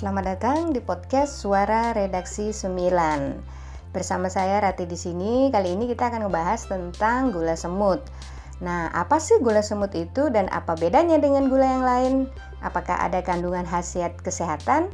Selamat datang di podcast Suara Redaksi 9. Bersama saya Rati di sini. Kali ini kita akan ngebahas tentang gula semut. Nah, apa sih gula semut itu dan apa bedanya dengan gula yang lain? Apakah ada kandungan khasiat kesehatan?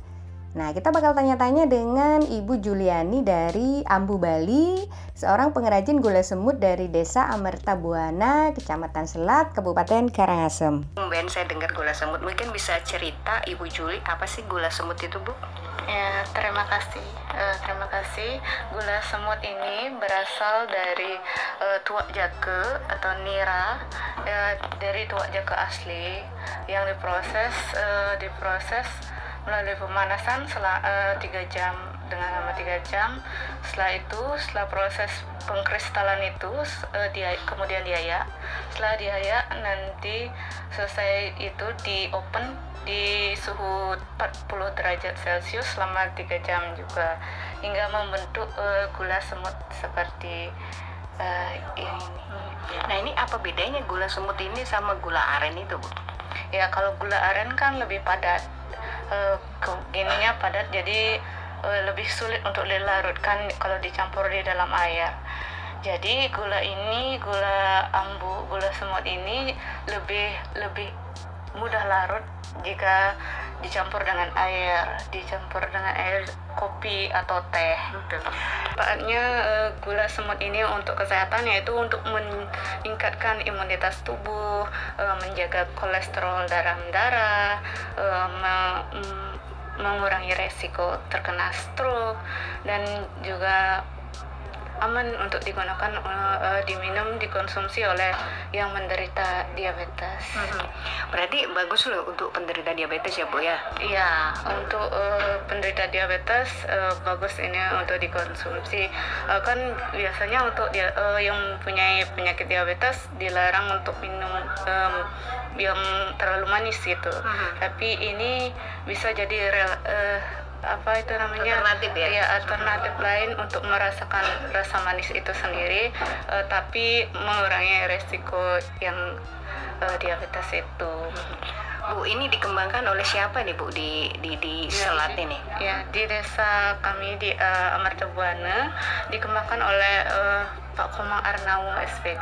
Nah, kita bakal tanya-tanya dengan Ibu Juliani dari Ambu Bali, seorang pengrajin gula semut dari Desa Amerta Buana, Kecamatan Selat, Kabupaten Karangasem. Ben saya dengar gula semut, mungkin bisa cerita Ibu Juli apa sih gula semut itu, Bu? Ya, terima kasih. Uh, terima kasih. Gula semut ini berasal dari uh, tuak jake atau nira, uh, dari tuak jake asli yang diproses uh, diproses melalui pemanasan selama uh, 3 jam dengan lama 3 jam. Setelah itu setelah proses pengkristalan itu uh, dia kemudian diayak. Setelah diayak nanti selesai itu di open di suhu 40 derajat celcius selama 3 jam juga. Hingga membentuk uh, gula semut seperti uh, ini. Nah ini apa bedanya gula semut ini sama gula aren itu bu? Ya kalau gula aren kan lebih padat uh, gininya padat jadi uh, lebih sulit untuk dilarutkan kalau dicampur di dalam air. Jadi gula ini gula ambu gula semut ini lebih lebih mudah larut jika dicampur dengan air. Dicampur dengan air kopi atau teh. Manfaatnya uh, gula semut ini untuk kesehatan yaitu untuk meningkatkan imunitas tubuh uh, menjaga kolesterol dalam darah uh, mengurangi resiko terkena stroke dan juga aman untuk digunakan uh, diminum dikonsumsi oleh yang menderita diabetes. Hmm. Berarti bagus loh untuk penderita diabetes ya bu ya? Iya untuk uh, penderita diabetes uh, bagus ini untuk dikonsumsi. Uh, kan biasanya untuk dia uh, yang punya penyakit diabetes dilarang untuk minum um, yang terlalu manis gitu. Hmm. Tapi ini bisa jadi rel, uh, apa itu namanya? Alternatif ya, ya alternatif lain untuk merasakan rasa manis itu sendiri uh, tapi mengurangi resiko yang uh, diabetes itu. Bu ini dikembangkan oleh siapa nih Bu di di di ya, Selat ini? Ya di desa kami di uh, Amarta Buana dikembangkan oleh uh, Pak Komang Arnaung SPD.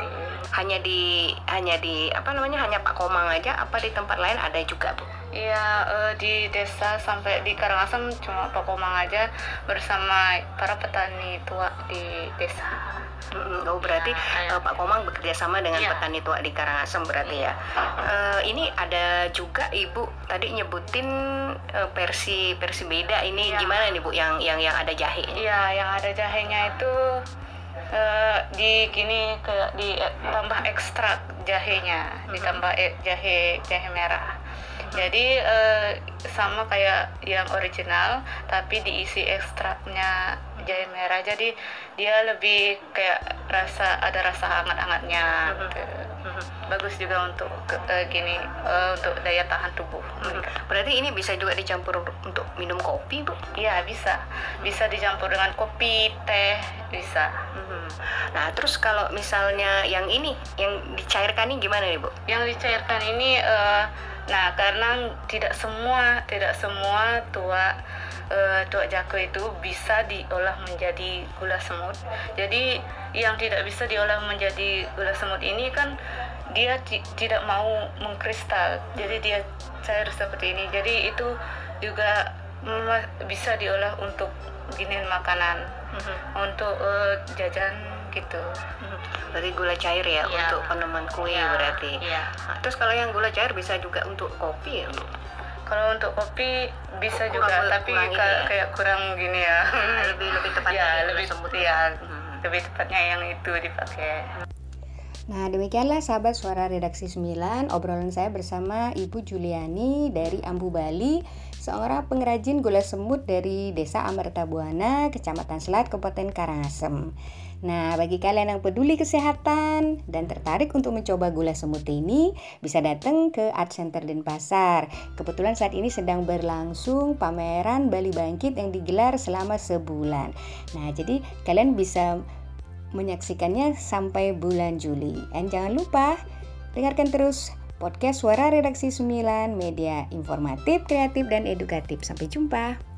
Hanya di hanya di apa namanya hanya Pak Komang aja apa di tempat lain ada juga Bu? Iya uh, di desa sampai di Karangasem cuma Pak Komang aja bersama para petani tua di desa. Oh berarti ya, uh, Pak Komang bekerja sama dengan ya. petani tua di Karangasem berarti ya. Uh, ini ada juga Ibu tadi nyebutin uh, versi versi beda ini ya. gimana nih Bu yang yang yang ada jahe? Iya yang ada jahenya itu uh, di kini ke di tambah ekstrak jahenya, ditambah jahe jahe merah. Jadi uh, sama kayak yang original tapi diisi ekstraknya jahe merah. Jadi dia lebih kayak rasa ada rasa hangat-hangatnya. Gitu. Bagus juga untuk uh, gini uh, untuk daya tahan tubuh. Berarti ini bisa juga dicampur untuk minum kopi, Bu? Iya, bisa. Bisa dicampur dengan kopi, teh, bisa. Nah, terus kalau misalnya yang ini yang dicairkan ini gimana nih, Bu? Yang dicairkan ini uh, Nah, karena tidak semua tidak semua tua uh, tua jako itu bisa diolah menjadi gula semut. Jadi yang tidak bisa diolah menjadi gula semut ini kan dia tidak mau mengkristal. Jadi dia cair seperti ini. Jadi itu juga bisa diolah untuk ginian makanan, mm -hmm. untuk uh, jajan gitu. Berarti gula cair ya, ya. untuk peneman kue ya. berarti. Ya. Nah, terus kalau yang gula cair bisa juga untuk kopi ya, Bu? Kalau untuk kopi bisa kurang juga, tapi kayak, ya? kayak kurang gini ya. lebih lebih tepatnya ya, lebih sebut ya. Hmm. Lebih tepatnya yang itu dipakai. Nah, demikianlah sahabat suara redaksi 9 obrolan saya bersama Ibu Juliani dari Ambu Bali, seorang pengrajin gula semut dari Desa Amerta Buana, Kecamatan Selat, Kabupaten Karangasem. Nah, bagi kalian yang peduli kesehatan dan tertarik untuk mencoba gula semut ini, bisa datang ke Art Center Denpasar. Kebetulan saat ini sedang berlangsung pameran Bali Bangkit yang digelar selama sebulan. Nah, jadi kalian bisa menyaksikannya sampai bulan Juli. Dan jangan lupa dengarkan terus podcast Suara Redaksi 9, media informatif, kreatif, dan edukatif. Sampai jumpa.